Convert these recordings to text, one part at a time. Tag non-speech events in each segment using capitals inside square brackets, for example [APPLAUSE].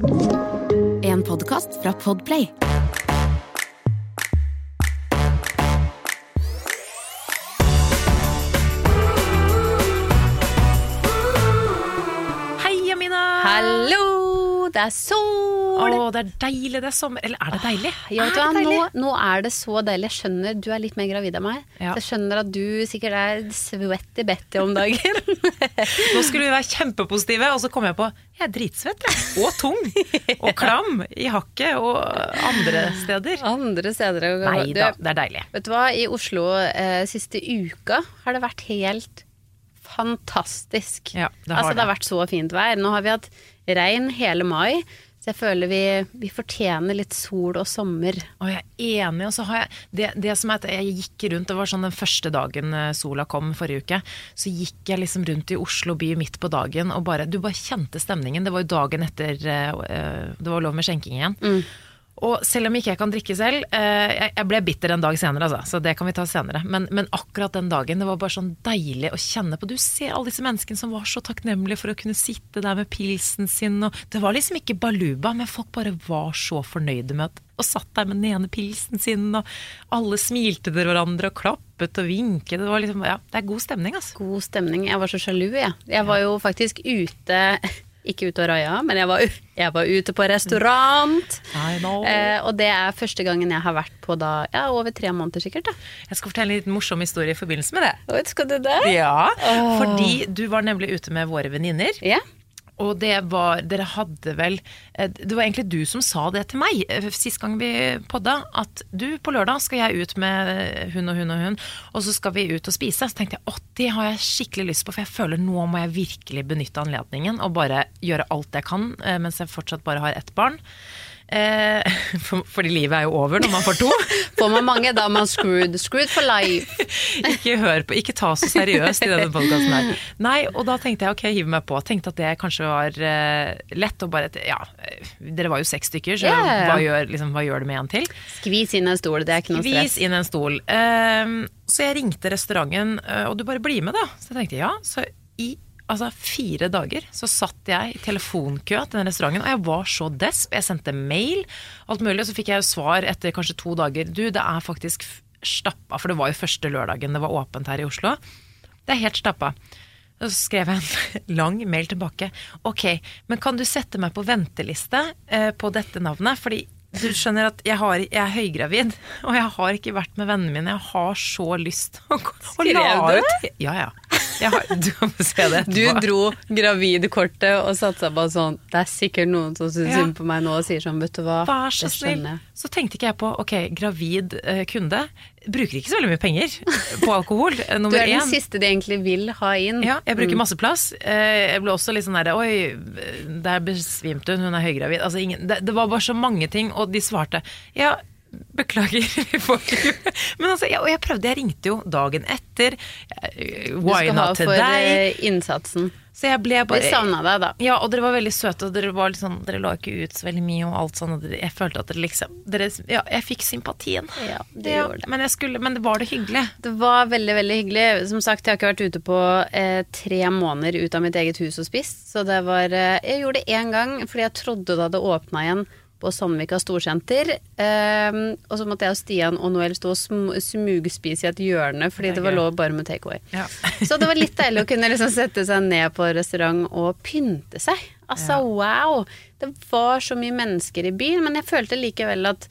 En podkast fra Podplay. Hei, Amina! Hallo, det er sol! Å, det er deilig. Det er sommer. Eller er det deilig? Ja, er hva, det nå, deilig? nå er det så deilig. Jeg skjønner du er litt mer gravid enn meg. Ja. Så jeg skjønner at du sikkert er svetty Betty om dagen. [LAUGHS] Nå skulle vi være kjempepositive, og så kom jeg på jeg er dritsvett. Jeg. Og tung. Og klam i hakket og andre steder. Andre steder. Nei da, det er deilig. Vet du hva, i Oslo eh, siste uka har det vært helt fantastisk. Ja, det har altså, det har vært så fint vær. Nå har vi hatt regn hele mai, så jeg føler vi, vi fortjener litt sol og sommer. Og jeg er enig. Og så har jeg det, det som er at jeg gikk rundt, det var sånn den første dagen eh, sola kom forrige uke, så gikk jeg liksom rundt i Oslo by midt på dagen og bare Du bare kjente stemningen. Det var jo dagen etter eh, eh, det var lov med skjenking igjen. Og selv om ikke jeg kan drikke selv, eh, jeg, ble bitter en dag senere, altså, så det kan vi ta senere. Men, men akkurat den dagen, det var bare sånn deilig å kjenne på. Du ser alle disse menneskene som var så takknemlige for å kunne sitte der med pilsen sin. Og det var liksom ikke baluba, men folk bare var så fornøyde med at og satt der med den ene pilsen sin, og alle smilte til hverandre og klappet og vinket. Det var liksom, ja, det er god stemning, altså. God stemning. Jeg var så sjalu, jeg. Jeg var jo faktisk ute Ikke ute og raia, men jeg var, jeg var ute på restaurant. Eh, og det er første gangen jeg har vært på da ja, over tre måneder sikkert. da. Jeg skal fortelle en liten morsom historie i forbindelse med det. Skal du det? Ja, fordi du var nemlig ute med våre venninner. Ja. Og det var Dere hadde vel eh, Det var egentlig du som sa det til meg eh, sist gang vi podda. At du, på lørdag skal jeg ut med hun og hun og hun, og så skal vi ut og spise. Så tenkte jeg å, det har jeg skikkelig lyst på, for jeg føler nå må jeg virkelig benytte anledningen og bare gjøre alt jeg kan eh, mens jeg fortsatt bare har ett barn. Eh, [LAUGHS] for, fordi livet er jo over når man får to. [LAUGHS] Får man mange, da er man screwed. Screwed for life. [LAUGHS] ikke hør på, ikke ta så seriøst i denne podkasten her. Nei, og da tenkte jeg ok, hiv meg på. Tenkte at det kanskje var uh, lett å bare Ja, dere var jo seks stykker, så ja. Hva, gjør, liksom, hva gjør det med en til? Skvis inn en stol, det er ikke noe stress. Skvis inn en stol. Uh, så jeg ringte restauranten, uh, og du bare blir med, da. Så jeg tenkte ja. Så i altså, fire dager så satt jeg i telefonkø til den restauranten, og jeg var så desp. Jeg sendte mail, alt mulig, og så fikk jeg jo svar etter kanskje to dager. Du, det er faktisk stappa, for det var jo første lørdagen det var åpent her i Oslo. Det er helt stappa. Så skrev jeg en [LAUGHS] lang mail tilbake. Ok, men kan du sette meg på venteliste eh, på dette navnet? Fordi du skjønner at jeg, har, jeg er høygravid, og jeg har ikke vært med vennene mine. Jeg har så lyst [LAUGHS] å, å du? ut Ja, ja. Har, du kan få se det Du dro gravidkortet og satsa på sånn Det er sikkert noen som syns Ja. på meg nå og sier sånn, vet du hva, Vær så det snill. skjønner jeg. Så tenkte ikke jeg på ok, gravid eh, kunde bruker ikke så veldig mye penger på alkohol. eh, Du er den én. siste de egentlig vil ha inn. Ja, jeg bruker Mm. masse plass. Eh, Jeg ble også litt sånn derre Oi, der besvimte hun, hun er høygravid. Altså, ingen, det, det var bare så mange ting, og de svarte ja. Beklager, [LAUGHS] vi Men altså, jeg, og jeg prøvde, jeg ringte jo dagen etter. eh, Du skal ha for innsatsen. Så jeg ble Vi bare savna deg, da. Ja, og dere var veldig søte, og dere var sånn Dere la ikke ut så veldig mye og alt sånn, og dere, jeg følte at dere liksom dere, Ja, jeg fikk sympatien. Ja, det Ja, gjorde det. men, jeg skulle, men det var det hyggelig. Det var veldig, veldig hyggelig. Som sagt, jeg har ikke vært ute på eh, tre måneder ut av mitt eget hus og spist, så det var eh, Jeg gjorde det én gang fordi jeg trodde det hadde åpna igjen på Sandvika storsenter. Eh, og så måtte jeg og Stian og Noel stå og sm smugspise i et hjørne fordi Det det, var lov bare med takeaway. Ja. [LAUGHS] Så det var litt deilig å kunne liksom sette seg ned på restaurant og pynte seg. Altså Ja. wow! Det var så mye mennesker i byen, men jeg følte likevel at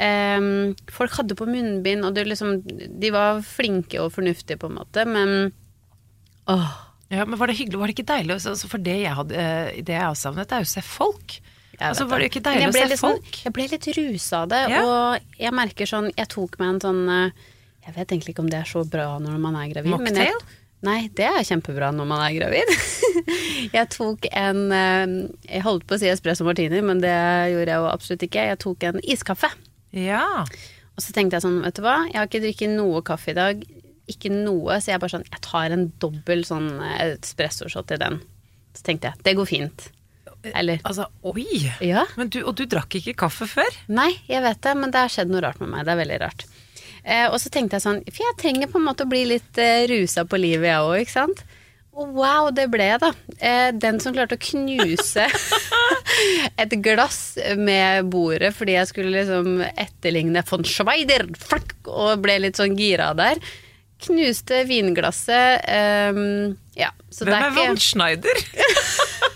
um, folk hadde på munnbind, og det liksom, de var flinke og fornuftige på en måte, men åh, Ja, men var det hyggelig? Var det ikke deilig? Altså, for det jeg, hadde, eh, det jeg er jo å se folk. Altså, var det ikke deilig å se litt sånn- folk? Jeg ble litt rusa av det, Ja. og jeg merker sånn Jeg tok meg en sånn eh, Jeg vet egentlig ikke om det er så bra når man er gravid. Mocktail? Nei, det er kjempebra når man er gravid. [LAUGHS] jeg tok en eh, Jeg holdt på å si espresso martini, men det gjorde jeg jo absolutt ikke. Jeg tok en iskaffe. Ja. Og så tenkte jeg sånn, vet du hva, jeg har ikke drukket noe kaffe i dag. Ikke noe, så jeg bare sånn Jeg tar en dobbel sånn eh, espressoshot i den. Så tenkte jeg, det går fint. Eller Altså, oi! Ja. Men du, og du drakk ikke kaffe før? Nei, jeg vet det, men det har skjedd noe rart med meg. Det er veldig rart. Eh, og så tenkte jeg sånn, for jeg trenger på en måte å bli litt eh, rusa på livet, jeg òg, ikke sant? Og wow, det ble jeg, da. Eh, den som klarte å knuse [LAUGHS] et glass med bordet fordi jeg skulle liksom etterligne von Schweider, flakk, og ble litt sånn gira der. Knuste vinglasset. ehm, ja, så Hvem det er er Von ikke Schneider? [LAUGHS]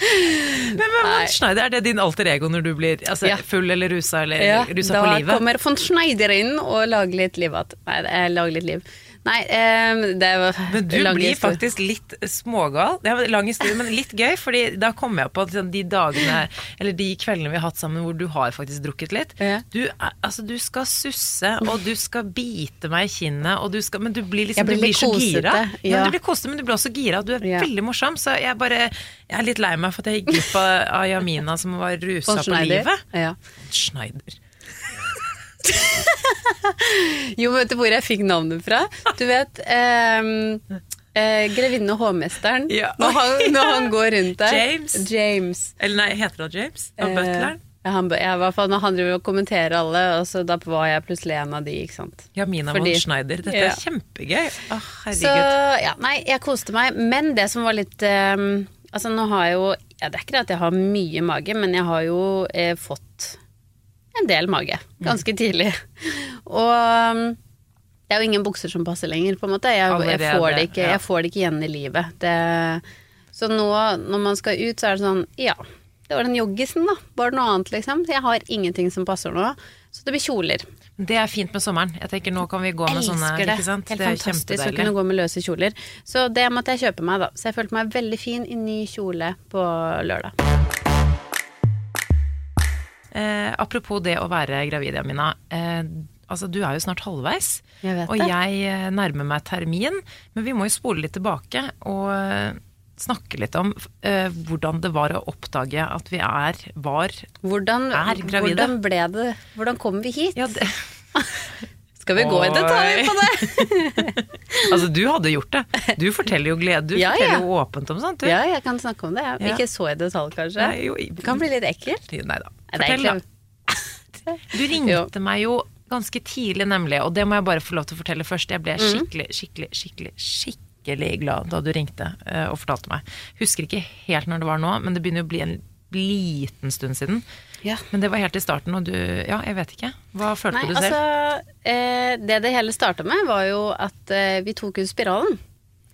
Hvem men Von Schneider? Er det din alter ego når du blir altså, Ja. full eller rusa eller ja, rusa Da på livet? kommer von Schneider inn og lager litt liv igjen. Nei, jeg lager litt liv. Nei, ehm, det var Men du lang blir historie. faktisk litt smågal. Det er en lang historie, men litt gøy. Fordi da kom jeg på at sånn, de dagene, eller de kveldene vi har hatt sammen hvor du har faktisk drukket litt. Ja. Du, altså, du skal susse, og du skal bite meg i kinnet, og du skal, men du blir liksom blir du blir så så gira. Ja. ja. du blir kosete, men du blir også gira. Du er Ja. veldig morsom, så jeg bare Jeg er litt lei meg for at jeg gikk glipp av Yamina Jamina som var rusa på livet. Ja. Schneider. [LAUGHS] Jo, vet du hvor jeg fikk navnet fra? Du vet ehm, eh, Grevinne og hovmesteren. Ja. Når, han, når han går rundt der. James. James. Eller nei, heter han James? Og Eh, butleren? Ja, han, jeg, fall når han driver og kommenterer alle, og så da var jeg plutselig en av de, ikke sant. Jamina Fordi- von Schneider. Dette Ja. er kjempegøy. Å, Så herregud. ja, nei, jeg koste meg. Men det som var litt um, Altså, nå har jeg jo ja, Det er ikke det at jeg har mye mage, men jeg har jo eh, fått en del mage ganske tidlig. Og um, det er jo ingen bukser som passer lenger, på en måte. Jeg, jeg, får, det ikke, jeg får det ikke igjen i livet. Det, så nå når man skal ut, så er det sånn Ja, det var den joggisen, da. Var det noe annet, liksom? Jeg har ingenting som passer nå. Så det blir kjoler. Det er fint med sommeren. Jeg tenker Nå kan vi gå med sånne. Elsker det. Ikke sant? Helt det er fantastisk å kunne gå med løse kjoler. Så det måtte jeg kjøpe meg, da. Så jeg følte meg veldig fin i ny kjole på lørdag. Eh, apropos det å være gravid, Jamina. Eh, altså, du er jo snart halvveis. Jeg vet og jeg eh, nærmer meg termin. Men vi må jo spole litt tilbake og eh, snakke litt om eh, hvordan det var å oppdage at vi er, var Hvordan, Er gravide. hvordan ble det Hvordan kom vi hit? ja, det, [LAUGHS] Skal vi gå i detalj på det? [LAUGHS] Altså, du hadde gjort det. Du forteller jo glede. Du Ja, forteller ja. jo åpent om sånt, du. Ja, jeg kan snakke om det. Ja. Ikke så i detalj, kanskje. Nei, jo, Det kan bli litt ekkelt. Nei da. Fortell, da. [LAUGHS] Du ringte meg jo ganske tidlig, nemlig, og det må jeg bare få lov til å fortelle først. Jeg ble skikkelig, skikkelig, skikkelig, skikkelig glad da du ringte eh, og fortalte meg. Husker ikke helt når det var nå, men det begynner å bli en liten stund siden. Ja. Men det var helt i starten, og du Ja, jeg vet ikke. Hva følte Nei, du selv? altså eh, Det det hele starta med, var jo at eh, vi tok ut spiralen.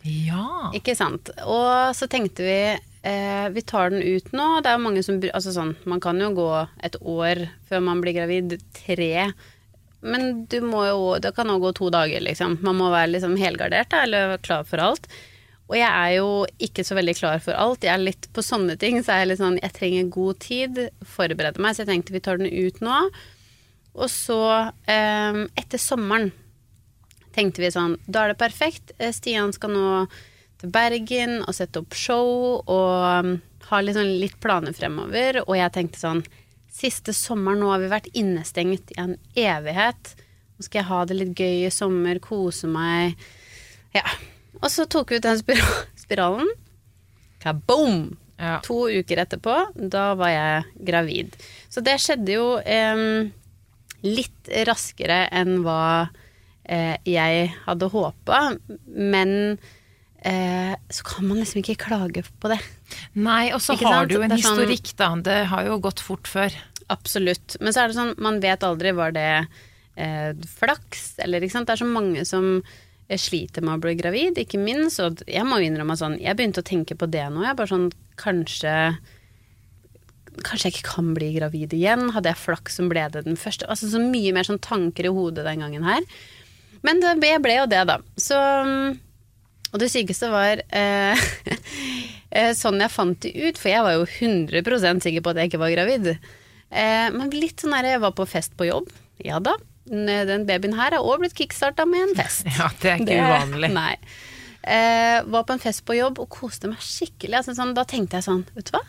Ja. Ikke sant. Og så tenkte vi eh, vi tar den ut nå. Det er mange som Altså sånn, man kan jo gå et år før man blir gravid. Tre. Men du må jo Det kan òg gå to dager, liksom. Man må være liksom helgardert, da, eller klar for alt. Og jeg er jo ikke så veldig klar for alt. Jeg er litt på sånne ting, så er jeg litt sånn Jeg trenger god tid, forberede meg. Så jeg tenkte vi tar den ut nå. Og så, eh, etter sommeren, tenkte vi sånn Da er det perfekt. Eh, Stian skal nå til Bergen og sette opp show og um, har liksom litt planer fremover. Og jeg tenkte sånn Siste sommer, nå har vi vært innestengt i en evighet. Nå skal jeg ha det litt gøy i sommer, kose meg. Ja. Og så tok vi ut den spira [LAUGHS] spiralen. Kaboom! ja. To uker etterpå, da var jeg gravid. Så det skjedde jo eh, litt raskere enn hva eh, jeg hadde håpa, men eh, så kan man liksom ikke klage på det. Nei, og så Ikke har sant? du jo en sånn- historikk, da. Det har jo gått fort før. Absolutt. Men så er det sånn, man vet aldri var det eh, flaks, eller ikke sant. Det er så mange som eh, sliter med å bli gravid, ikke minst. Og jeg må innrømme sånn, jeg begynte å tenke på det nå. Jeg bare sånn, kanskje Kanskje jeg ikke kan bli gravid igjen. Hadde jeg flaks som ble det den første? Altså så mye mer sånn tanker i hodet den gangen her. Men det, jeg ble jo det, da. Så Og det sykeste var eh, [LAUGHS] eh, sånn jeg fant det ut, for jeg var jo 100% sikker på at jeg ikke var gravid. Eh, men litt sånn her, jeg var på fest på jobb. Ja da. Den den babyen her er òg blitt kickstarta med en fest. [LAUGHS] Ja, det er ikke Det- uvanlig. [LAUGHS] Nei. Eh, var på en fest på jobb og koste meg skikkelig. Altså, sånn, da tenkte jeg sånn, vet du hva.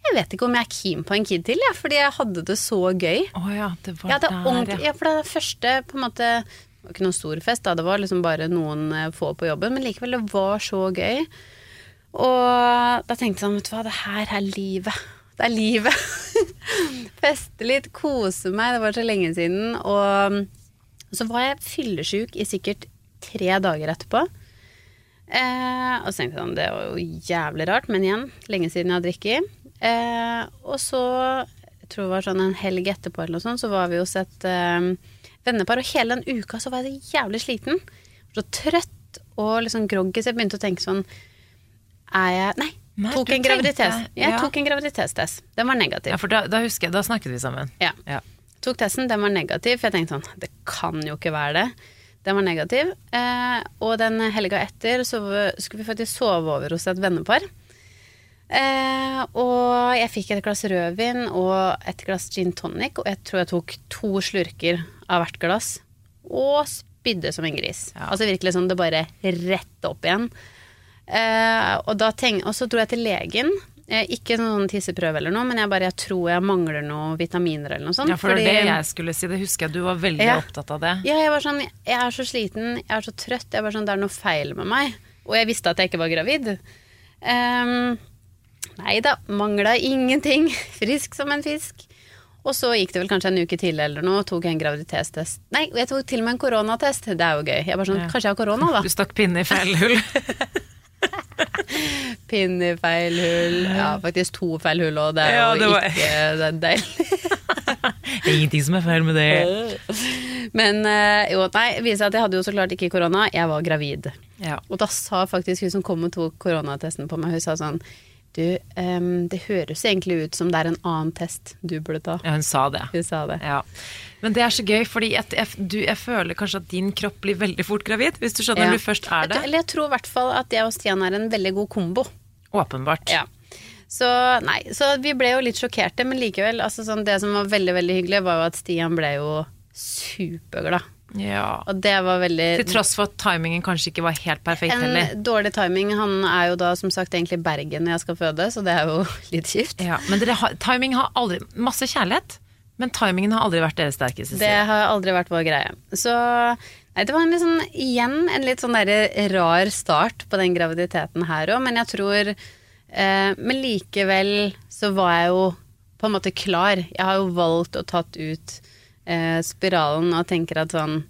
Jeg vet ikke om jeg er keen på en kid til, ja, fordi jeg hadde det så gøy. Oh, ja, det var Ja, det er der, ja. ja, for det det første på en måte Det var ikke noen stor fest, da. det var liksom bare noen eh, få på jobben, men likevel, det var så gøy. Og da tenkte jeg sånn, vet du hva, det her er livet. Det er livet. [LAUGHS] Feste litt, kose meg, det var så lenge siden. Og så var jeg fyllesyk i sikkert tre dager etterpå. Eh, og så tenkte jeg sånn, det var jo jævlig rart, men igjen, lenge siden jeg har drukket. Eh, og så, jeg tror det var sånn en helg etterpå eller noe sånt, så var vi hos et eh, vennepar, og hele den uka så var jeg så jævlig sliten. Så trøtt og liksom groggy, så jeg begynte å tenke sånn Er jeg Nei, Nei, tok en graviditetstest. Jeg ja. tok en graviditetstest. Den var negativ. Ja, for da, da husker jeg, da snakket vi sammen. Ja. Ja. Tok testen, den var negativ, for jeg tenkte sånn, det kan jo ikke være det. Den var negativ. Eh, og den helga etter så skulle vi faktisk sove over hos et vennepar. Eh, og jeg fikk et glass rødvin og et glass gin tonic, og jeg tror jeg tok to slurker av hvert glass. Og spydde som en gris. Ja. Altså virkelig sånn, det bare rett opp igjen. Eh, og, da tenk, og så dro jeg til legen. Eh, ikke noen tisseprøve eller noe, men jeg bare jeg tror jeg mangler noen vitaminer eller noe sånt. Ja, for det var det jeg skulle si. Det husker jeg du var veldig Ja. opptatt av det. ja, jeg var sånn, jeg er så sliten, jeg er så trøtt, jeg var sånn, det er noe feil med meg. Og jeg visste at jeg ikke var gravid. Um, nei da, mangla ingenting. [LAUGHS] Frisk som en fisk. Og så gikk det vel kanskje en uke til eller noe, tok en graviditetstest. Nei, jeg tok til og med en koronatest. Det er jo gøy. Jeg bare sånn, Ja. kanskje jeg har korona, da. [LAUGHS] Du stakk pinne i feil hull. [LAUGHS] Pinn i feil hull. Ja, faktisk to feil hull, og det er Ja, jo det var- ikke det er deilig. Ingenting som er feil med det. Men eh, jo, nei, viser at jeg hadde jo så klart ikke korona, jeg var gravid. Ja. Og da sa faktisk hun som kom og tok koronatesten på meg, hun sa sånn Du, um, det høres egentlig ut som det er en annen test du burde ta. ja, hun sa det. Hun sa det. Ja. Men det er så gøy, fordi jeg, jeg, du, jeg føler kanskje at din kropp blir veldig fort gravid, hvis du skjønner Ja. når du først er Jeg, det. eller jeg tror i hvert fall at jeg og Stian er en veldig god kombo. Åpenbart. Ja. Så nei, så vi ble jo litt sjokkerte, men likevel, altså sånn, det som var veldig, veldig hyggelig, var jo at Stian ble jo superglad. Ja. Og det var veldig Til tross for at timingen kanskje ikke var helt perfekt heller. En dårlig timing. Han er jo da som sagt egentlig Bergen når jeg skal føde, så det er jo [LAUGHS] litt kjipt. Ja, men har, timing har aldri Masse kjærlighet, men timingen har aldri vært deres sterkeste Det har aldri vært vår greie. Så nei, det var en sånn, igjen en litt sånn derre rar start på den graviditeten her òg, men jeg tror eh, Men likevel så var jeg jo på en måte klar. Jeg har jo valgt å tatt ut eh, spiralen og tenker at sånn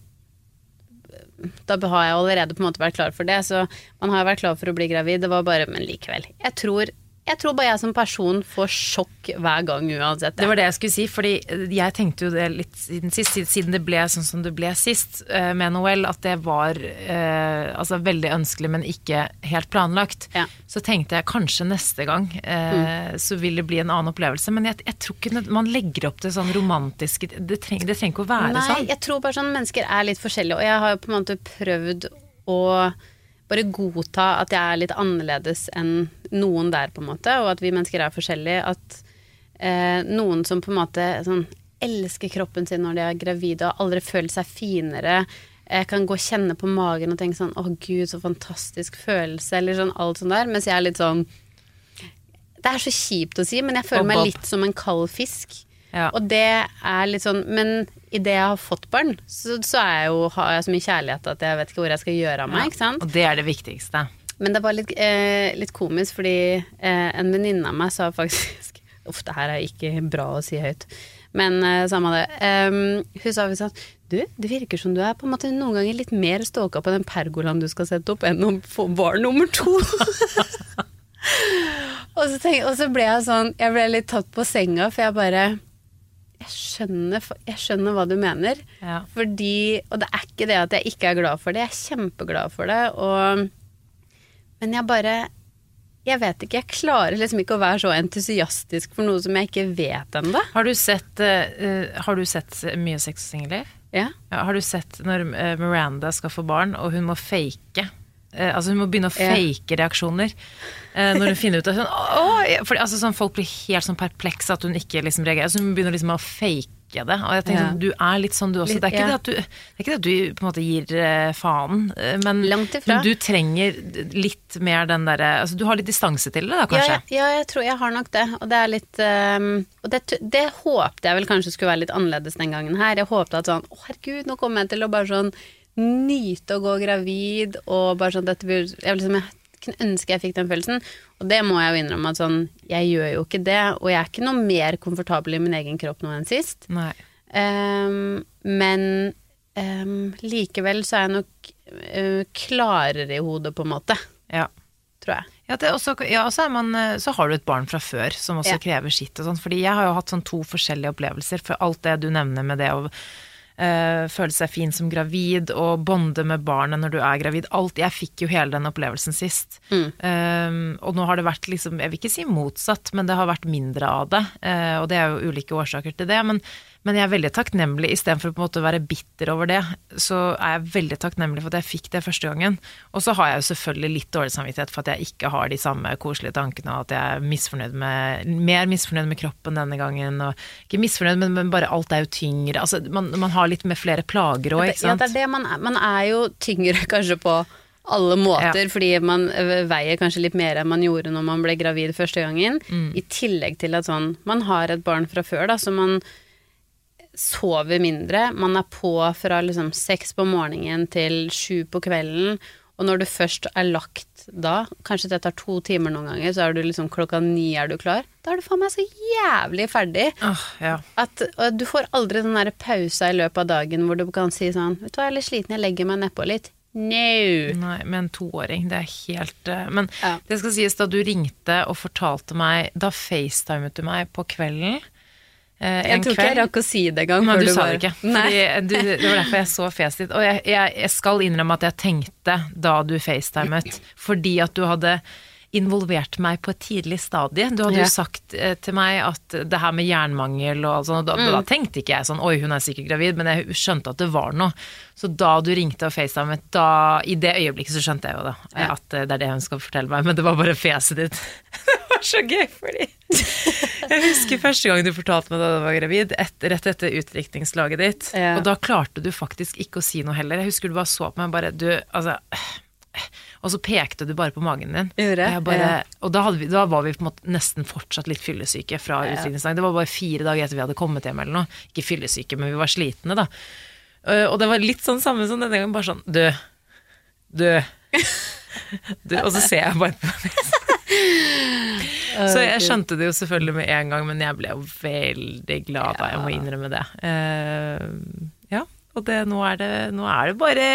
da har jeg allerede på en måte vært klar for det, så man har vært klar for å bli gravid. Det var bare Men likevel. Jeg tror, jeg tror bare jeg som person får sjokk hver gang uansett. Det var det jeg skulle si, fordi jeg tenkte jo det litt siden sist, siden det ble sånn som det ble sist eh, med Noel, at det var eh, altså veldig ønskelig, men ikke helt planlagt. Ja. Så tenkte jeg kanskje neste gang eh, så vil det bli en annen opplevelse. Men jeg, jeg tror ikke man legger opp til sånn romantiske Det trenger, det trenger ikke å være Nei, sånn. jeg tror bare sånn mennesker er litt forskjellige, og jeg har jo på en måte prøvd å bare godta at jeg er litt annerledes enn noen der, på en måte, og at vi mennesker er forskjellige. At eh, noen som på en måte sånn, elsker kroppen sin når de er gravide og aldri føler seg finere, jeg kan gå og kjenne på magen og tenke sånn 'Å, gud, så fantastisk følelse', eller sånn alt sånt der. Mens jeg er litt sånn Det er så kjipt å si, men jeg føler meg litt som en kald fisk. Ja. Og det er litt sånn Men idet jeg har fått barn, så, så jeg jo, har jeg så mye kjærlighet at jeg vet ikke hvor jeg skal gjøre av meg. ikke sant? Og det er det viktigste. Men det var litt, eh, litt komisk, fordi eh, en venninne av meg sa faktisk [LAUGHS] Uff, det her er ikke bra å si høyt. Men eh, samme det. Um, hun sa visst at du, det virker som du er på en måte noen ganger litt mer ståka på den pergolaen du skal sette opp, enn få barn nummer to. [LAUGHS] og, så tenk, og så ble jeg sånn Jeg ble litt tatt på senga, for jeg bare jeg skjønner, jeg skjønner hva du mener. Ja. Fordi, og det er ikke det at jeg ikke er glad for det, jeg er kjempeglad for det. Og, men jeg bare Jeg vet ikke, jeg klarer liksom ikke å være så entusiastisk for noe som jeg ikke vet ennå. Har du sett, eh, har du sett mye Sex og singelliv? Ja. Ja, har du sett når eh, Miranda skal få barn, og hun må fake eh, Altså hun må begynne å Ja. fake reaksjoner eh, når hun finner ut at hun Åh! For, altså, sånn, Folk blir helt sånn perplekse at hun ikke liksom reagerer. Så hun begynner liksom å fake det. Og jeg tenker Ja. sånn, Du er litt sånn du også. Litt, det, er ja. du, det er ikke det at du på en måte gir eh, faen, eh, men, men du trenger litt mer den derre altså, Du har litt distanse til det, da, Ja, kanskje? ja, ja, jeg tror jeg har nok det. Og det er litt um, Og det, det håpte jeg vel kanskje skulle være litt annerledes den gangen her. Jeg håpte at sånn Å, herregud, nå kommer jeg til å bare sånn nyte å gå gravid, og bare sånn dette blir Jeg, liksom, jeg kunne ønske jeg fikk den følelsen. Og det må jeg jo innrømme at sånn Jeg gjør jo ikke det, og jeg er ikke noe mer komfortabel i min egen kropp nå enn sist. Ehm, men um, likevel så er jeg nok uh, klarere i hodet, på en måte. Ja. Tror jeg. Ja, også, ja så, man, eh, så har du et barn fra før som også Ja. krever sitt og sånn. Fordi jeg har jo hatt sånn to forskjellige opplevelser. For alt det du nevner med det å eh, føle seg fin som gravid og bonde med barnet når du er gravid. Alt, Jeg fikk jo hele den opplevelsen sist. Eh, og nå har det vært liksom, jeg vil ikke si motsatt, men det har vært mindre av det. Eh, og det er jo ulike årsaker til det. Men, men jeg er veldig takknemlig, istedenfor på en måte å være bitter over det, så er jeg veldig takknemlig for at jeg fikk det første gangen. Og så har jeg jo selvfølgelig litt dårlig samvittighet for at jeg ikke har de samme koselige tankene, og at jeg er misfornøyd med, mer misfornøyd med kroppen denne gangen. Og ikke misfornøyd, men, men bare alt er jo tyngre. Altså, man, man har litt med flere plager òg, ikke sant. Ja, det er det man er. Man er jo tyngre [LAUGHS] kanskje på alle måter, fordi man veier kanskje litt mer enn man gjorde når man ble gravid første gangen. Mm. I tillegg til at sånn Man har et barn fra før, da, så man sover mindre. Man er på fra liksom seks på morgenen til sju på kvelden. Og når du først er lagt da, kanskje det tar to timer noen ganger, så er du liksom klokka ni er du klar. Da er du faen meg så jævlig ferdig. oh, ja. At, du får aldri den der pausa i løpet av dagen hvor du kan si sånn Vet du hva, jeg er litt sliten, jeg legger meg nedpå litt. No! Nei, med en toåring, det er helt eh, Men Ja. det skal sies, da du ringte og fortalte meg Da facetimet du meg på kvelden. Eh, Jeg tror ikke jeg rakk å si det engang. Nei, du sa det ikke. Fordi du, det var derfor jeg så fjeset ditt. Og jeg, jeg, jeg skal innrømme at jeg tenkte da du facetimet, fordi at du hadde involvert meg på et tidlig stadie. Du hadde Ja. jo sagt eh, til meg at det her med jernmangel og sånn, og da, Mm. da tenkte ikke jeg sånn oi, hun er sikkert gravid, men jeg skjønte at det var noe. Så da du ringte og facetimet, da i det øyeblikket så skjønte jeg jo da Ja. at eh, det er det hun skal fortelle meg, men det var bare fjeset ditt. [LAUGHS] det var så gøy, fordi [LAUGHS] jeg husker første gang du fortalte meg da du var gravid, et, rett etter utdrikningslaget ditt. Ja. Og da klarte du faktisk ikke å si noe heller. Jeg husker du bare så på meg bare du, altså Og så pekte du bare på magen din. Bare, og da, vi, da var vi på en måte nesten fortsatt litt fyllesyke fra Ja. Det var bare fire dager etter vi hadde kommet hjem eller noe. Ikke fyllesyke, men vi var slitne, da. Uh, Og det var litt sånn samme som denne gangen, bare sånn Du. Du. [LAUGHS] du. Og så ser jeg bare på Så jeg skjønte det jo selvfølgelig med en gang, men jeg ble jo veldig glad da, jeg må innrømme det. Uh, ja, og det, nå, er det, nå er det bare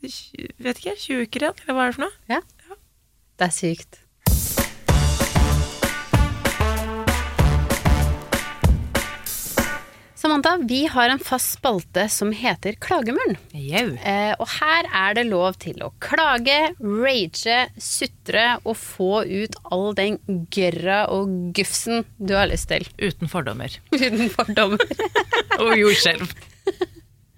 vet ikke, 20 uker igjen, eller hva er det for noe? Ja. Det er sykt. Samantha, vi har en fast spalte som heter Klagemuren. Eh, og her er det lov til å klage, rage, sutre og få ut all den gørra og gufsen du har lyst til. Uten fordommer. [LAUGHS] Uten fordommer. [LAUGHS] Og jordskjelv.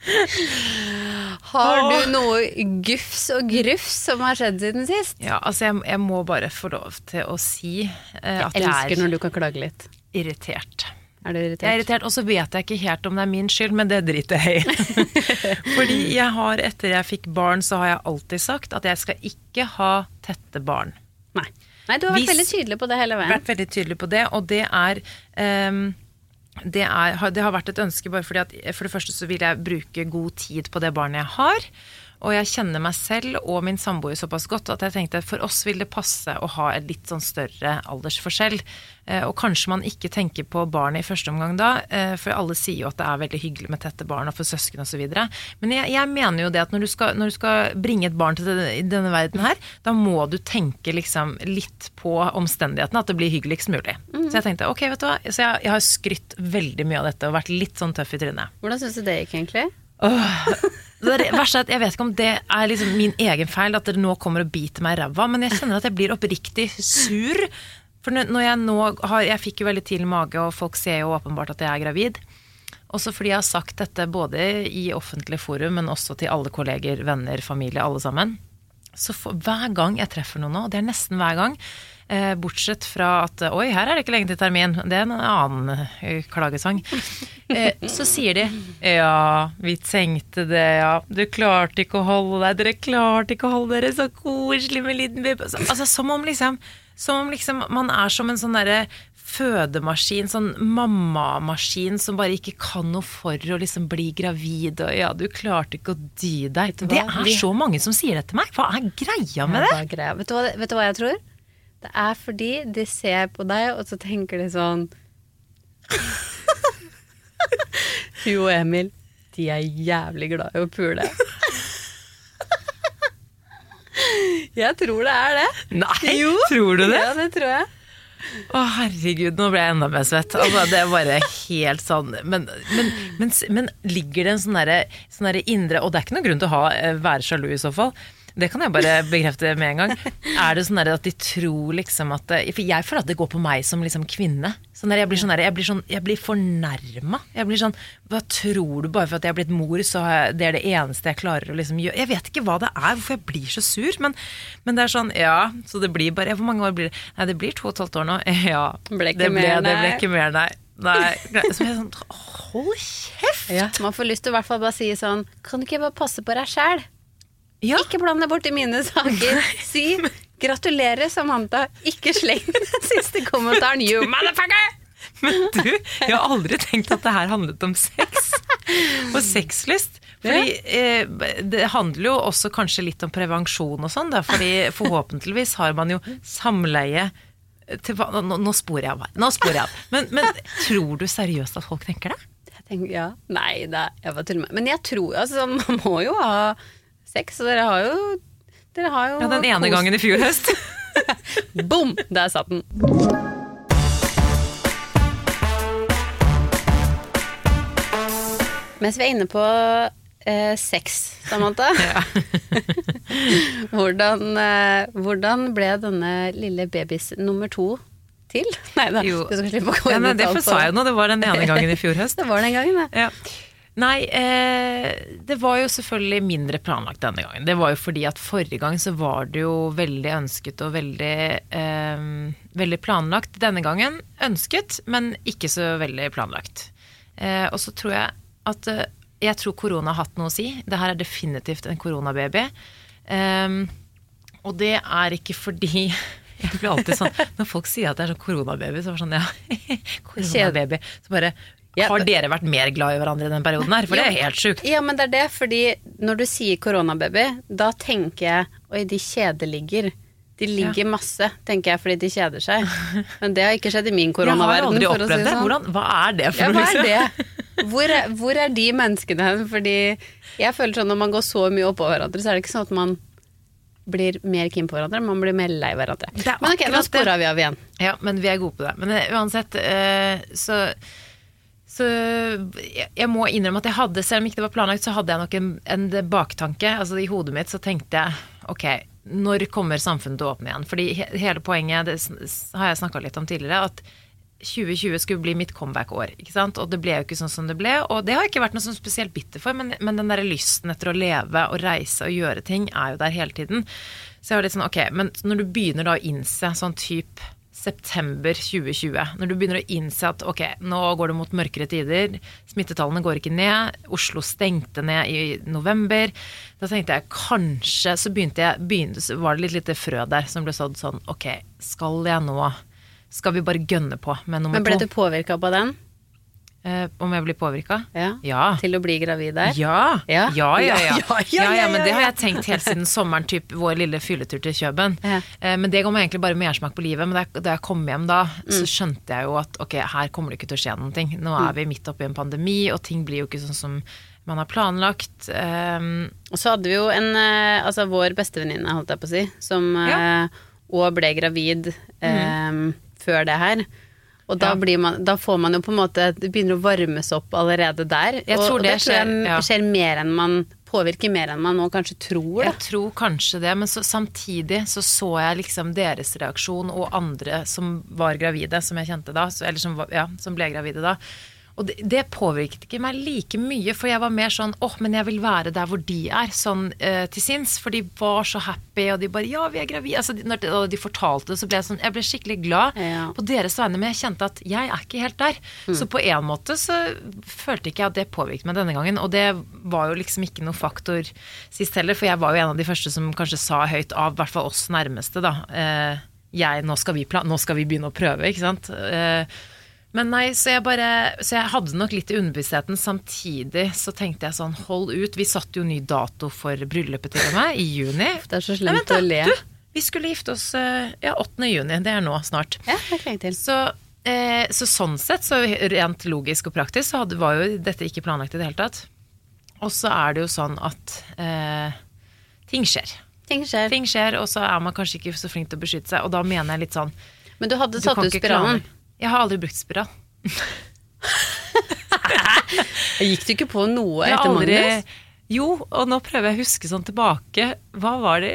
[LAUGHS] Har du noe gufs og grufs som har skjedd siden sist? Ja, altså jeg, jeg må bare få lov til å si uh, at Jeg jeg er når du kan klage litt. irritert. Er du Jeg er irritert? irritert, og så vet jeg ikke helt om det er min skyld, men det driter jeg i. [LAUGHS] Fordi jeg har, etter jeg fikk barn, så har jeg alltid sagt at jeg skal ikke ha tette barn. Nei. Nei, du har vært Hvis- veldig tydelig på det hele veien. vært veldig tydelig på det, og det er ehm, det, er, det har vært et ønske bare fordi at for det første så vil jeg bruke god tid på det barnet jeg har. Og jeg kjenner meg selv og min samboer såpass godt at jeg tenkte for oss vil det passe å ha et litt sånn større aldersforskjell. Eh, Og kanskje man ikke tenker på barnet i første omgang da, eh, for alle sier jo at det er veldig hyggelig med tette barn og for søsken osv. Men jeg, jeg mener jo det at når du, skal, når du skal bringe et barn til denne, denne verden her, da må du tenke liksom litt på omstendighetene, at det blir hyggeligst mulig. Så jeg tenkte ok, vet du hva, så jeg, jeg har skrytt veldig mye av dette og vært litt sånn tøff i trynet. Hvordan syns du det gikk, egentlig? Det er- verste er at jeg vet ikke om det er liksom min egen feil at dere nå kommer og biter meg i ræva, men jeg kjenner at jeg blir oppriktig sur. For når jeg nå har Jeg fikk jo veldig tidlig mage, og folk ser jo åpenbart at jeg er gravid. Også fordi jeg har sagt dette både i offentlig forum, men også til alle kolleger, venner, familie, alle sammen. Så for, hver gang jeg treffer noen nå, og det er nesten hver gang, bortsett fra at oi, her er det ikke lenge til termin, det er en annen eh, klagesang, [LAUGHS] eh, så sier de ja, vi tenkte det, ja, du klarte ikke å holde deg, dere klarte ikke å holde dere, så koselig med liten baby. Altså, som om liksom, som om liksom man er som en sånn derre fødemaskin, sånn mammamaskin som bare ikke kan noe for å liksom bli gravid, og ja, du klarte ikke å dy deg. Det er så mange som sier det til meg. Hva er greia med det? Vet, du hva, vet du hva jeg tror? Det er fordi de ser på deg, og så tenker de sånn [LAUGHS] Hun og Emil, de er jævlig glad i å pule. Jeg tror det er det. Nei, tror du det? Ja, det tror jeg. Å herregud, nå ble jeg enda mer svett. Altså, det er bare helt sånn Men, men, men, men ligger det en sånn derre sånn indre Og det er ikke noen grunn til å ha, eh, være sjalu i så fall. Det kan jeg bare bekrefte med en gang. Er det sånn at de tror liksom at For jeg føler at det går på meg som liksom kvinne. Sånn der, jeg blir sånn jeg blir, sånn, jeg blir fornærma. Jeg blir sånn Hva tror du, bare for at jeg er blitt mor, så jeg, det er det eneste jeg klarer å liksom gjøre Jeg vet ikke hva det er, hvorfor jeg blir så sur, men, men det er sånn Ja, så det blir bare Hvor mange år blir det? Nei, det blir to og et halvt år nå. [LAUGHS] Ja. Ble det ble, mer, Det ble ikke mer, nei. Nei. Så jeg er sånn Hold kjeft! Ja, man får lyst til å hvert fall bare si sånn Kan du ikke bare passe på deg sjæl? Ja. Ikke bland deg bort i mine saker. Si 'gratulerer, Samantha'. Ikke sleng den siste kommentaren, you [LAUGHS] motherfucker! Men du, jeg har aldri tenkt at det her handlet om sex og sexlyst. Fordi eh, Det handler jo også kanskje litt om prevensjon og sånn. fordi forhåpentligvis har man jo samleie til, nå, nå sporer jeg av. her, Nå sporer jeg av. Men, men tror du seriøst at folk tenker det? Jeg tenker, ja. Nei da, jeg til og med. Men jeg tror altså, man må jo ha sex, så dere har jo dere har jo Ja, Den ene kost- gangen i fjor høst. [LAUGHS] Bom! Der satt den. Mens vi er inne på eh, sex, Samantha. [LAUGHS] [LAUGHS] hvordan, eh, hvordan ble denne lille babys nummer to til? Nei da, du skal slippe å gå Ja, inn det sa jeg nå, det var den ene gangen i fjor høst. Det var den gangen, det. Ja. Nei, eh, det var jo selvfølgelig mindre planlagt denne gangen. Det var jo fordi at forrige gang så var det jo veldig ønsket og veldig, eh, veldig planlagt. Denne gangen ønsket, men ikke så veldig planlagt. Eh, og så tror jeg at eh, Jeg tror korona har hatt noe å si. Det her er definitivt en koronababy. Eh, og det er ikke fordi [LAUGHS] jeg blir alltid sånn, Når folk sier at det er sånn koronababy, så er det sånn ja, [LAUGHS] koronababy. Så bare Ja, Har dere vært mer glad i hverandre i den perioden her? For det er helt sjukt. Ja, men det er det, fordi når du sier koronababy, da tenker jeg oi, de kjedeligger. De ligger masse, tenker jeg, fordi de kjeder seg. [LAUGHS] Men det har ikke skjedd i min Jeg har koronaverden. aldri opplevd si det. sånn. Hvordan, hva er det for Ja, noe? hva er liksom? det? Hvor er, hvor er de menneskene hen? Fordi jeg føler sånn når man går så mye oppå hverandre, så er det ikke sånn at man blir mer keen på hverandre, man blir mer lei hverandre. Er Men ok, nå spora vi av igjen. Ja, men vi er gode på det. Men eh, uansett, uh, så så jeg, må innrømme at jeg hadde, selv om ikke det var planlagt, så hadde jeg nok en, en baktanke. Altså I hodet mitt så tenkte jeg ok, når kommer samfunnet til å åpne igjen? Fordi hele poenget, det har jeg snakka litt om tidligere, at 2020 skulle bli mitt comeback-år. ikke sant? Og det ble jo ikke sånn som det ble. Og det har jeg ikke vært noe sånn spesielt bitter for, men, men den der lysten etter å leve og reise og gjøre ting er jo der hele tiden. Så jeg var litt sånn, ok, men når du begynner da å innse sånn type september 2020, når du begynner å innse at ok, nå går det mot mørkere tider, smittetallene går ikke ned, Oslo stengte ned i november, da tenkte jeg kanskje, så begynte jeg, begynte, så var det litt lite frø der som ble sådd sånn, ok, skal jeg nå, skal vi bare gønne på med nummer Men ble du to? påvirka på den? Eh, om jeg blir påvirka? Ja. Ja. Til å bli gravid der? Ja. Ja. Ja, ja, ja. [LAUGHS] Ja, men det har jeg tenkt helt siden sommeren, typ vår lille fylletur til Kjøben. Eh, Men det ga meg egentlig bare mersmak på livet. Men da jeg, da jeg kom hjem da, Mm. så skjønte jeg jo at ok, her kommer det ikke til å skje noen ting. Nå Mm. er vi midt oppi en pandemi, og ting blir jo ikke sånn som man har planlagt. Um, Og så hadde vi jo en, eh, altså vår bestevenninne, holdt jeg på å si, som òg eh, ble gravid eh, før det her. Og da, Ja. blir man, da får man jo på en måte Det begynner å varmes opp allerede der. Jeg og, tror og det tror jeg skjer, ja. skjer mer enn man Påvirker mer enn man nå kanskje tror. Jeg tror kanskje det, men så, samtidig så så jeg liksom deres reaksjon og andre som var gravide, som jeg kjente da, så, eller som, ja, som ble gravide da. Og det, det påvirket ikke meg like mye, for jeg var mer sånn åh, men jeg vil være der hvor de er, sånn eh, til sinns. For de var så happy, og de bare ja, vi er gravide. Altså, de- når de, de fortalte det, så ble jeg sånn Jeg ble skikkelig glad Ja. på deres vegne, men jeg kjente at jeg er ikke helt der. Så på en måte så følte ikke jeg at det påvirket meg denne gangen. Og det var jo liksom ikke noe faktor sist heller, for jeg var jo en av de første som kanskje sa høyt av, i hvert fall oss nærmeste, da. Eh, jeg, nå skal, vi nå skal vi begynne å prøve, ikke sant. Eh, men nei, så jeg bare Så jeg hadde nok litt i underbevisstheten. Samtidig så tenkte jeg sånn, hold ut. Vi satte jo ny dato for bryllupet til og med, i juni. Det er så slemt å le. Du, vi skulle gifte oss eh, ja, 8. juni. Det er nå snart. Ja, det er lenge til. Så, eh, så sånn sett, så rent logisk og praktisk, så hadde, var jo dette ikke planlagt i det hele tatt. Og så er det jo sånn at eh, ting skjer. Ting skjer. Ting skjer, og så er man kanskje ikke så flink til å beskytte seg. Og da mener jeg litt sånn Men du hadde du kan ut klare- Jeg har aldri brukt spiral. [LAUGHS] Gikk du ikke på noe etter aldri Magnus? Jo, og nå prøver jeg å huske sånn tilbake. Hva var det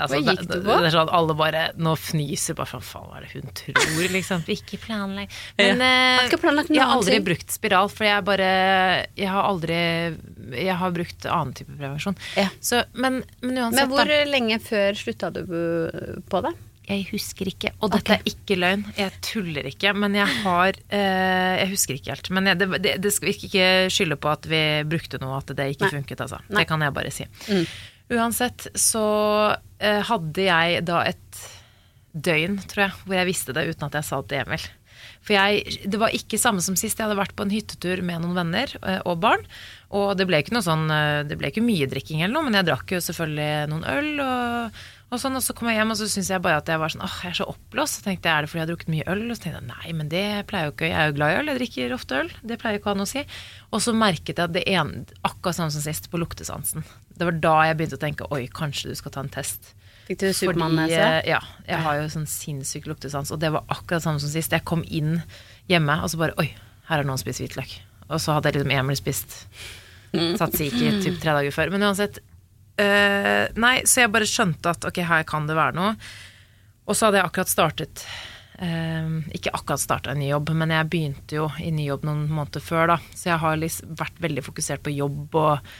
altså, Hva gikk du på? Det er sånn alle bare nå fnyser bare sånn Faen, hva er det hun tror, liksom? [LAUGHS] Ikke planlegg. Men eh, har ikke planlagt jeg har aldri ting. brukt spiral, for jeg bare Jeg har aldri Jeg har brukt annen type prevensjon. Ja. Så, men, men uansett, Men hvor da. lenge før slutta du på det? Jeg husker ikke. Og dette er ikke løgn. Jeg tuller ikke. Men jeg har eh, Jeg husker ikke helt. Men jeg, det, det, det skal vi ikke skylde på at vi brukte noe, at det ikke Nei. funket, altså. Nei. Det kan jeg bare si. Mm. Uansett så eh, hadde jeg da et døgn, tror jeg, hvor jeg visste det uten at jeg sa det til Emil. For jeg, det var ikke samme som sist. Jeg hadde vært på en hyttetur med noen venner eh, og barn. Og det ble ikke noe sånn eh, Det ble ikke mye drikking eller noe, men jeg drakk jo selvfølgelig noen øl. Og, og sånn, og så kom jeg hjem, og så syntes jeg bare at jeg var sånn åh, jeg er så oppblåst. Så tenkte jeg er det fordi jeg har drukket mye øl? Og så tenkte jeg nei, men det pleier jo ikke Jeg er jo glad i øl, jeg drikker ofte øl. Det pleier jo ikke å ha noe å si. Og så merket jeg at det ene, akkurat samme som sist, på luktesansen. Det var da jeg begynte å tenke oi, kanskje du skal ta en test. Fikk du Supermann-nese? eh, ja, jeg har jo sånn sinnssyk luktesans, og det var akkurat samme som sist. Jeg kom inn hjemme, og så bare oi, her har noen spist hvitløk. Og så hadde jeg liksom Emil spist tzatziki typ tre dager før. Men uansett. Eh, nei, så jeg bare skjønte at ok, her kan det være noe. Og så hadde jeg akkurat startet uh, Ikke akkurat starta en ny jobb, men jeg begynte jo i ny jobb noen måneder før, da. Så jeg har liksom vært veldig fokusert på jobb og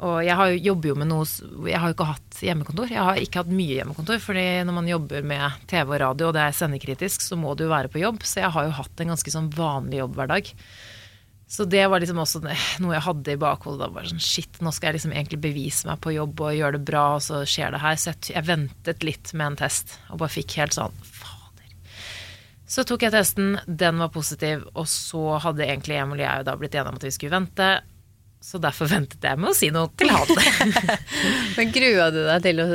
og jeg har jo, jobber jo med noe Jeg har jo ikke hatt hjemmekontor. Jeg har ikke hatt mye hjemmekontor, fordi når man jobber med TV og radio, og det er sendekritisk, så må du jo være på jobb. Så jeg har jo hatt en ganske sånn vanlig jobbhverdag. Så det var liksom også noe jeg hadde i bakhodet. Da bare sånn, shit, nå skal jeg liksom egentlig bevise meg på jobb og gjøre det bra, og så skjer det her. Så jeg, jeg ventet litt med en test, og bare fikk helt sånn Fader. Så tok jeg testen, den var positiv, og så hadde egentlig Emil og jeg da blitt enige om at vi skulle vente. Så derfor [LAUGHS] ventet jeg med å si noe til han. [LAUGHS] Men grua du deg til å,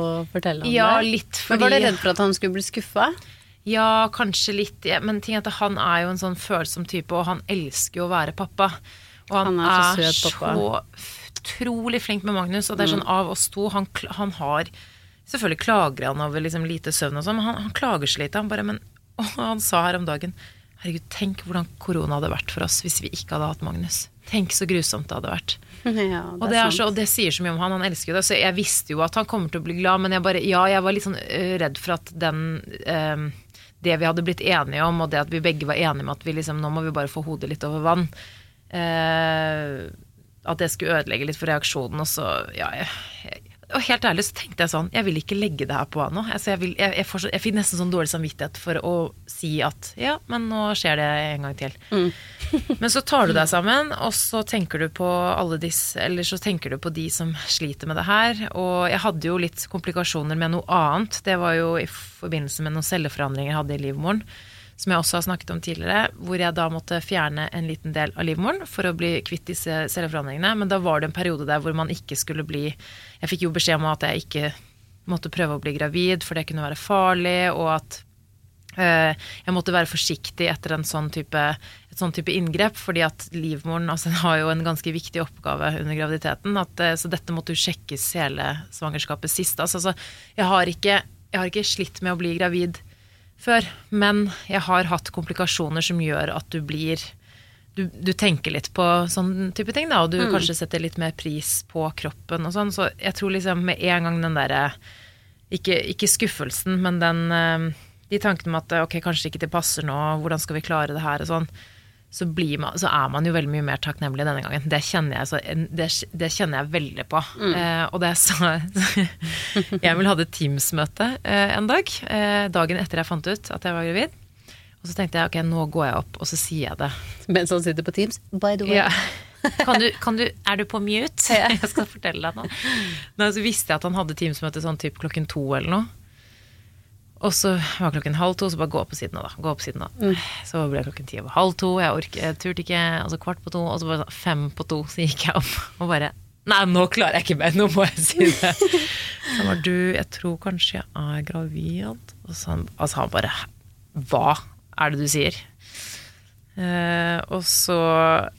å fortelle om ja, det? litt Men var du redd for at han skulle bli skuffa? Ja, kanskje litt. Men ting er at han er jo en sånn følsom type, og han elsker jo å være pappa. Og han, Han er så søt pappa. så utrolig flink med Magnus, og det er sånn av oss to Han, han har Selvfølgelig klager han over liksom lite søvn og sånn, men han, han klager så lite. Han bare Men [LAUGHS] og han sa her om dagen Herregud, tenk hvordan korona hadde vært for oss hvis vi ikke hadde hatt Magnus. Tenk så grusomt det hadde vært. [LAUGHS] Ja, Og det, er sant. så, og det sier så mye om han, han elsker jo det. Så jeg visste jo at han kommer til å bli glad, men jeg bare, ja, jeg var litt sånn øh, redd for at den øh, Det vi hadde blitt enige om, og det at vi begge var enige med at vi liksom, nå må vi bare få hodet litt over vann eh, At det skulle ødelegge litt for reaksjonen, og så Ja, jeg, jeg, og helt ærlig så tenkte jeg sånn, jeg vil ikke legge det her på henne. Altså, jeg, jeg, jeg, jeg fikk nesten sånn dårlig samvittighet for å si at ja, men nå skjer det en gang til. [LAUGHS] Men så tar du deg sammen, og så tenker du på alle disse Eller så tenker du på de som sliter med det her. Og jeg hadde jo litt komplikasjoner med noe annet. Det var jo i forbindelse med noen celleforandringer jeg hadde i livmoren. Som jeg også har snakket om tidligere, hvor jeg da måtte fjerne en liten del av livmoren for å bli kvitt disse celleforandringene. Men da var det en periode der hvor man ikke skulle bli Jeg fikk jo beskjed om at jeg ikke måtte prøve å bli gravid, for det kunne være farlig, og at Eh, jeg måtte være forsiktig etter en sånn type, et sånn type inngrep, fordi at livmoren altså, [LAUGHS] har jo en ganske viktig oppgave under graviditeten. At, eh, så dette måtte jo sjekkes hele svangerskapet sist. Altså, så jeg, har ikke, jeg har ikke slitt med å bli gravid før, men jeg har hatt komplikasjoner som gjør at du blir du, du tenker litt på sånn type ting, da, og du kanskje setter litt mer pris på kroppen og sånn. Så jeg tror liksom med en gang den derre ikke, ikke skuffelsen, men den eh, de tankene om at ok, kanskje ikke det passer nå, hvordan skal vi klare det her og sånn, så, blir man, så er man jo veldig mye mer takknemlig denne gangen. Det kjenner jeg, så, det, det kjenner jeg veldig på. Eh, og det sa [LAUGHS] Jeg vil hadde Teams-møte eh, en dag, eh, dagen etter jeg fant ut at jeg var gravid. Og så tenkte jeg ok, nå går jeg opp, og så sier jeg det. Mens han sitter på Teams. By the way. Ja. [LAUGHS] Kan du, kan du, er du på mute? [LAUGHS] Jeg skal fortelle deg noe. Nå, så visste jeg at han hadde Teams-møte sånn typ klokken to eller noe. Og så var klokken halv to, så bare gå opp på siden av, da. Gå opp på siden av. Så ble klokken ti over halv to, jeg orket, jeg turte ikke, og så kvart på to, og så bare fem på to, så gikk jeg opp og bare Nei, nå klarer jeg ikke mer, nå må jeg si det. Så han var, du, jeg tror kanskje jeg er gravid. Og så han, altså han bare Hva er det du sier? Uh, og så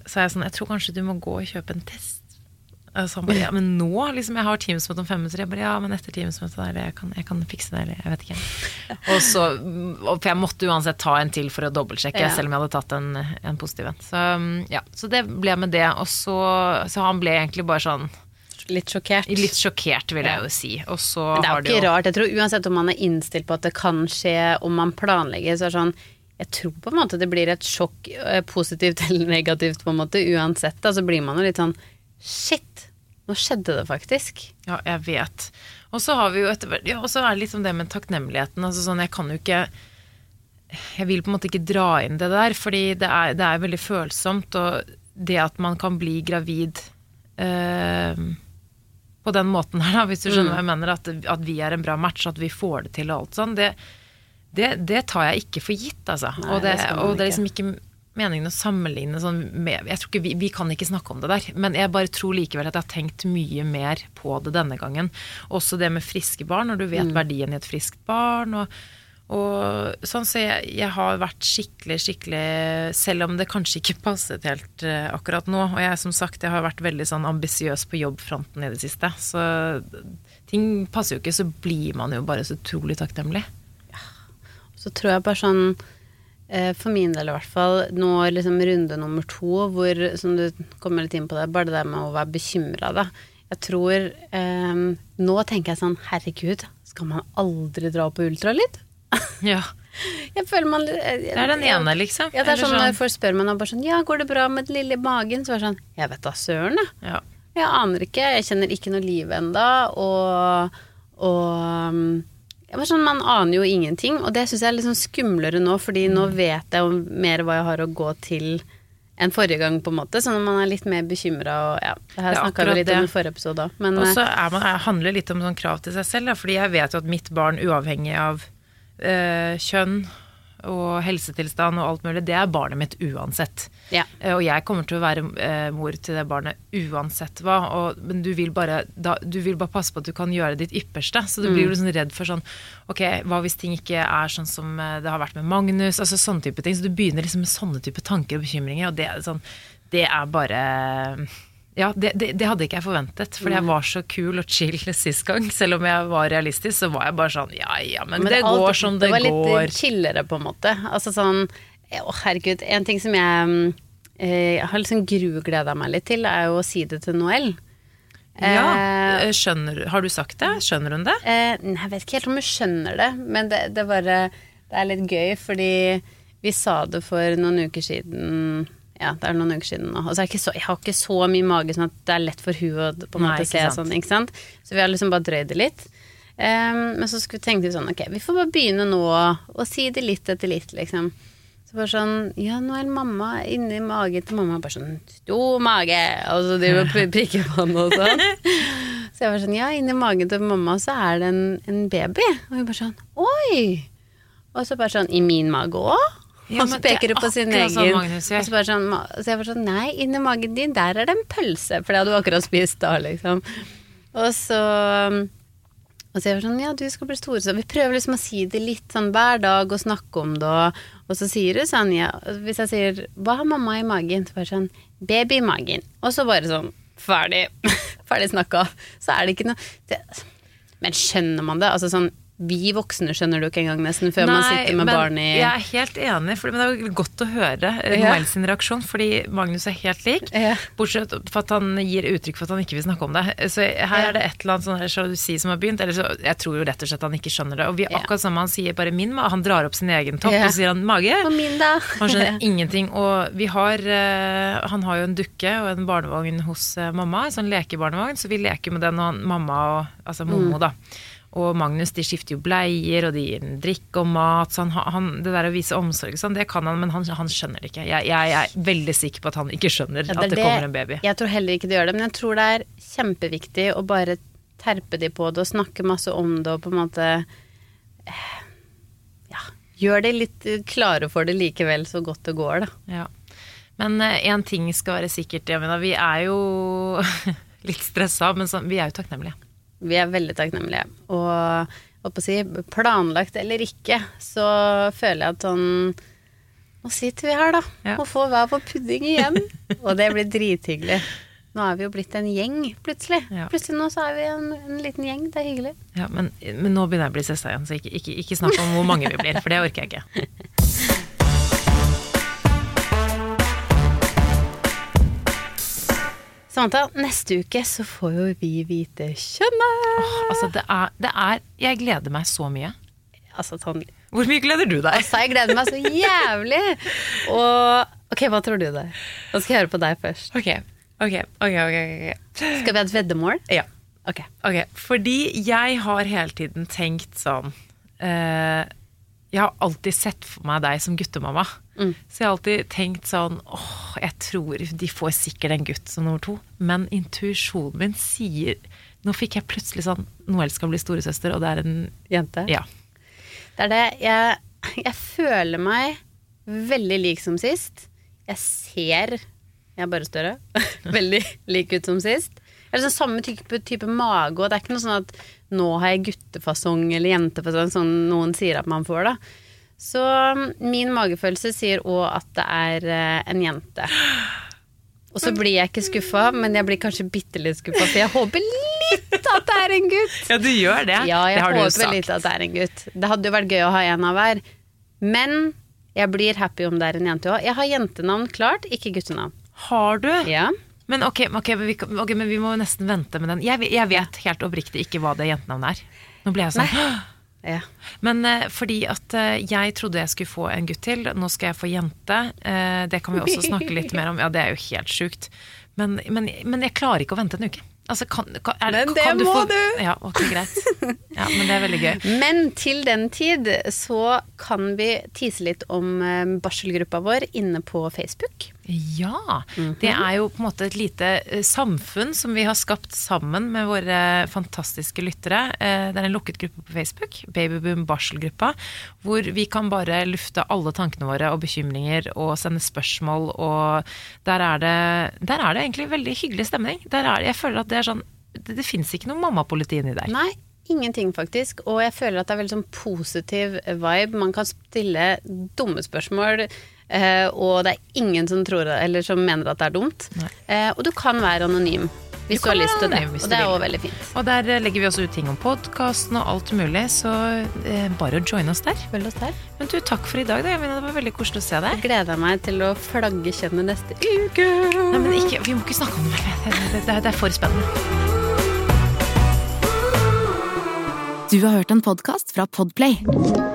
sa jeg sånn Jeg tror kanskje du må gå og kjøpe en test. Eh, Så han bare ja, men nå liksom jeg har Teams-møte om fem minutter. Jeg bare ja, men etter Teams-møtet der, jeg kan, jeg kan fikse det, eller jeg vet ikke. [LAUGHS] Og så, For jeg måtte uansett ta en til for å dobbeltsjekke, Ja. selv om jeg hadde tatt en, en positiv en. Så ja, så det ble med det. Og så, så han ble egentlig bare sånn Litt sjokkert. litt sjokkert, vil jeg jo si. Og så Men det er jo ikke rart. Jeg tror uansett om man er innstilt på at det kan skje, om man planlegger, så er det sånn Jeg tror på en måte det blir et sjokk, eh, positivt [LAUGHS] eller negativt, på en måte, uansett. Da så blir man jo litt sånn Shit! Nå skjedde det faktisk. Ja, jeg vet. Og så har vi jo etter hvert Ja, og så er det litt om det med takknemligheten. Altså sånn, jeg kan jo ikke Jeg vil på en måte ikke dra inn det der, fordi det er, det er veldig følsomt. Og det at man kan bli gravid eh, på den måten her, da, hvis du skjønner hva jeg mener, at, at vi er en bra match, at vi får det til og alt sånn, det, det, det tar jeg ikke for gitt, altså. Nei, og, det, det og det er liksom ikke meningen å sammenligne sånn med jeg tror ikke vi, vi kan ikke snakke om det der, men jeg bare tror likevel at jeg har tenkt mye mer på det denne gangen. Også det med friske barn, når du vet verdien i et friskt barn. og og sånn, så jeg, jeg har vært skikkelig, skikkelig Selv om det kanskje ikke passet helt uh, akkurat nå. Og jeg som sagt, jeg har vært veldig sånn ambisiøs på jobbfronten i det siste. Så ting passer jo ikke, så blir man jo bare så utrolig takknemlig. Så tror jeg bare sånn for min del i hvert fall, nå liksom runde nummer to, hvor, som du kommer litt inn på det, bare det der med å være bekymra, da. Jeg tror eh, Nå tenker jeg sånn, herregud, skal man aldri dra på ultralyd? [LAUGHS] Ja, Jeg føler man Det Det er den ene, liksom. Ja, det er sånn, sånn når folk spør meg nå bare sånn Ja, går det bra med den lille magen? Så er det sånn Jeg vet da søren, jeg. ja. Jeg aner ikke. Jeg kjenner ikke noe liv enda, og, og um, jeg var sånn, Man aner jo ingenting, og det syns jeg er litt sånn skumlere nå, fordi nå Mm. vet jeg mer hva jeg har å gå til enn forrige gang, på en måte. Så når man er litt mer bekymra og ja, det her er snakka vi litt om i forrige episode òg, men Og så eh, er man, er, handler det litt om sånn krav til seg selv, da, fordi jeg vet jo at mitt barn, uavhengig av øh, kjønn og helsetilstand og alt mulig, det er barnet mitt uansett. ja. Eh, Og jeg kommer til å være eh, mor til det barnet uansett hva. Og, men du vil, bare, da, du vil bare passe på at du kan gjøre ditt ypperste. Så du blir jo liksom redd for sånn Ok, hva hvis ting ikke er sånn som eh, det har vært med Magnus? Altså sånne type ting. Så du begynner liksom med sånne type tanker og bekymringer, og det sånn Det er bare ja, det, det, det hadde ikke jeg forventet, for jeg var så kul og chill [LAUGHS] sist gang. Selv om jeg var realistisk, så var jeg bare sånn ja ja, men, Men det, alt- går som det, går. Det var litt chillere, på en måte. Altså sånn Å, herregud. En ting som jeg jeg eh, har liksom grugleda meg litt til, er jo å si det til Noel. Ja, Eh, eh, skjønner Har du sagt det? Skjønner hun det? Eh, nei, jeg vet ikke helt om hun skjønner det, men det, det, bare, det er litt gøy, fordi vi sa det for noen uker siden. Ja, det er noen uker siden nå. Og så er jeg, ikke så, jeg har ikke så mye mage sånn at det er lett for hun å på en måte se sånn, ikke sant. Så vi har liksom bare drøyd det litt. Um, men så skulle, vi sånn, ok, vi får bare begynne nå og si det litt etter litt, liksom. Så bare sånn, ja, nå er mamma inni magen til mamma, bare sånn, stor mage, og så driver og prikker på den og sånn. [LAUGHS] Så jeg var sånn, ja, inni magen til mamma så er det en, en baby. Og hun bare sånn, oi! Og så bare sånn, i min mage òg? Ja, han er peker du på sin egen. sånn Magnus gjør. og så, bare sånn, så jeg var sånn, nei, inni magen din, der er det en pølse, for det hadde du akkurat spist da, liksom. Og så og så jeg var sånn, ja, du skal bli store, så vi prøver liksom å si det litt sånn hver dag og snakke om det, og, og så sier du sånn, ja, hvis jeg sier, hva har mamma i magen? Så bare sånn, baby i magen. Og så bare sånn, ferdig, [LAUGHS] ferdig snakka. Så er det ikke noe, det, men skjønner man det? Altså sånn, vi voksne skjønner jo ikke engang nesten før man sitter med barn i... Jeg er helt enig, for, men det er jo godt å høre Ja. Noel sin reaksjon, fordi Magnus er helt lik. Ja. Bortsett fra at han gir uttrykk for at han ikke vil snakke om det. Så her Ja. er det et eller annet sånn sjalusi som har begynt. Eller så, jeg tror jo rett og slett han ikke skjønner det. Og vi er akkurat sammen, han sier bare min han drar opp sin egen topp, og sier han mage. Og min da? [LAUGHS] Han skjønner ingenting. Og vi har eh, Han har jo en dukke og en barnevogn hos eh, mamma, en sånn lekebarnevogn, så vi leker med den og han, mamma og Altså Momo, da. Og Magnus de skifter jo bleier, og de gir ham drikk og mat. Så han, han, det der å vise omsorg sånn, det kan han, men han, han skjønner det ikke. Jeg, jeg er veldig sikker på at han ikke skjønner Ja, at det, kommer en baby. Jeg tror heller ikke det gjør det, men jeg tror det er kjempeviktig å bare terpe de på det og snakke masse om det og på en måte eh, Ja, gjør de litt klare for det likevel så godt det går, da. Ja. Men én ting skal være sikkert, Jamina. Vi er jo [LAUGHS] litt stressa, men så, vi er jo takknemlige. Vi er veldig takknemlige. Og holdt på å si, planlagt eller ikke, så føler jeg at sånn Nå sitter vi her, da, Ja. og får hver vår pudding igjen. [LAUGHS] og det blir drithyggelig. Nå er vi jo blitt en gjeng, plutselig. Ja. Plutselig nå så er vi en, en liten gjeng. Det er hyggelig. Ja, men, men nå begynner jeg å bli stressa igjen, så ikke, ikke, ikke snakk om hvor mange vi blir, for det orker jeg ikke. [LAUGHS] Samantha, neste uke så får jo vi vite kjønnet. Altså, det er, det er Jeg gleder meg så mye. Altså sånn Hvor mye gleder du deg? Altså, jeg gleder meg så jævlig! Og ok, hva tror du det? Nå skal jeg høre på deg først. Ok, ok, ok. ok, okay. Skal vi ha et veddemål? Ja. Ok. Ok, fordi jeg har hele tiden tenkt sånn eh, Jeg har alltid sett for meg deg som guttemamma. Så jeg har alltid tenkt sånn åh, jeg tror de får sikkert en gutt som nummer to. Men intuisjonen min sier Nå fikk jeg plutselig sånn Noel skal bli storesøster, og det er en Jente? Ja. Det er det. Jeg, jeg føler meg veldig lik som sist. Jeg ser Jeg er bare større. [LAUGHS] veldig lik ut som sist. Jeg har liksom samme type, type mage, og det er ikke noe sånn at nå har jeg guttefasong eller jentefasong, som noen sier at man får, da. Så mm, min magefølelse sier òg at det er eh, en jente. Og så blir jeg ikke skuffa, men jeg blir kanskje bitte litt skuffa, for jeg håper litt at det er en gutt. ja, du gjør det. Ja, jeg det har du jo håper litt at det er en gutt. Det hadde jo vært gøy å ha en av hver. Men jeg blir happy om det er en jente òg. Jeg har jentenavn klart, ikke guttenavn. Har du? Ja. Men ok, okay, men vi, okay men vi må nesten vente med den. Jeg, jeg vet helt oppriktig ikke hva det jentenavnet er. Nå ble jeg sånn [GASPS] ja. Men uh, fordi at uh, jeg trodde jeg skulle få en gutt til, nå skal jeg få jente. Uh, det kan vi også snakke litt mer om. Ja, det er jo helt sjukt. Men, men, men jeg klarer ikke å vente en uke. Altså, kan, kan, er, Men det kan må få, du! Ja, ok, greit. Ja, men det er veldig gøy. Men til den tid så kan vi tise litt om barselgruppa vår inne på Facebook. Ja. Mhm. Det er jo på en måte et lite eh, samfunn som vi har skapt sammen med våre fantastiske lyttere. Eh, Det er en lukket gruppe på Facebook, Babyboom barselgruppa, hvor vi kan bare lufte alle tankene våre og bekymringer og sende spørsmål, og der er det, der er det egentlig veldig hyggelig stemning. Der er, jeg føler at det er sånn Det, det fins ikke noe mammapoliti inni der. Nei, ingenting faktisk. Og jeg føler at det er veldig sånn positiv vibe. Man kan stille dumme spørsmål. Eh, og det er ingen som tror Eller som mener at det er dumt. Eh, og du kan være anonym hvis Du du, har lyst til det. Og det er også òg veldig fint. Og der eh, legger vi også ut ting om podkasten og alt mulig, så eh, bare å joine oss der. Følg oss der. Men du, takk for i dag, da. Jeg mener, det var veldig koselig å se deg. Jeg gleder meg til å flagge kjønnet neste uke. Nei, men ikke, Vi må ikke snakke om det mer. Det, det, det, det er for spennende. Du har hørt en podkast fra Podplay.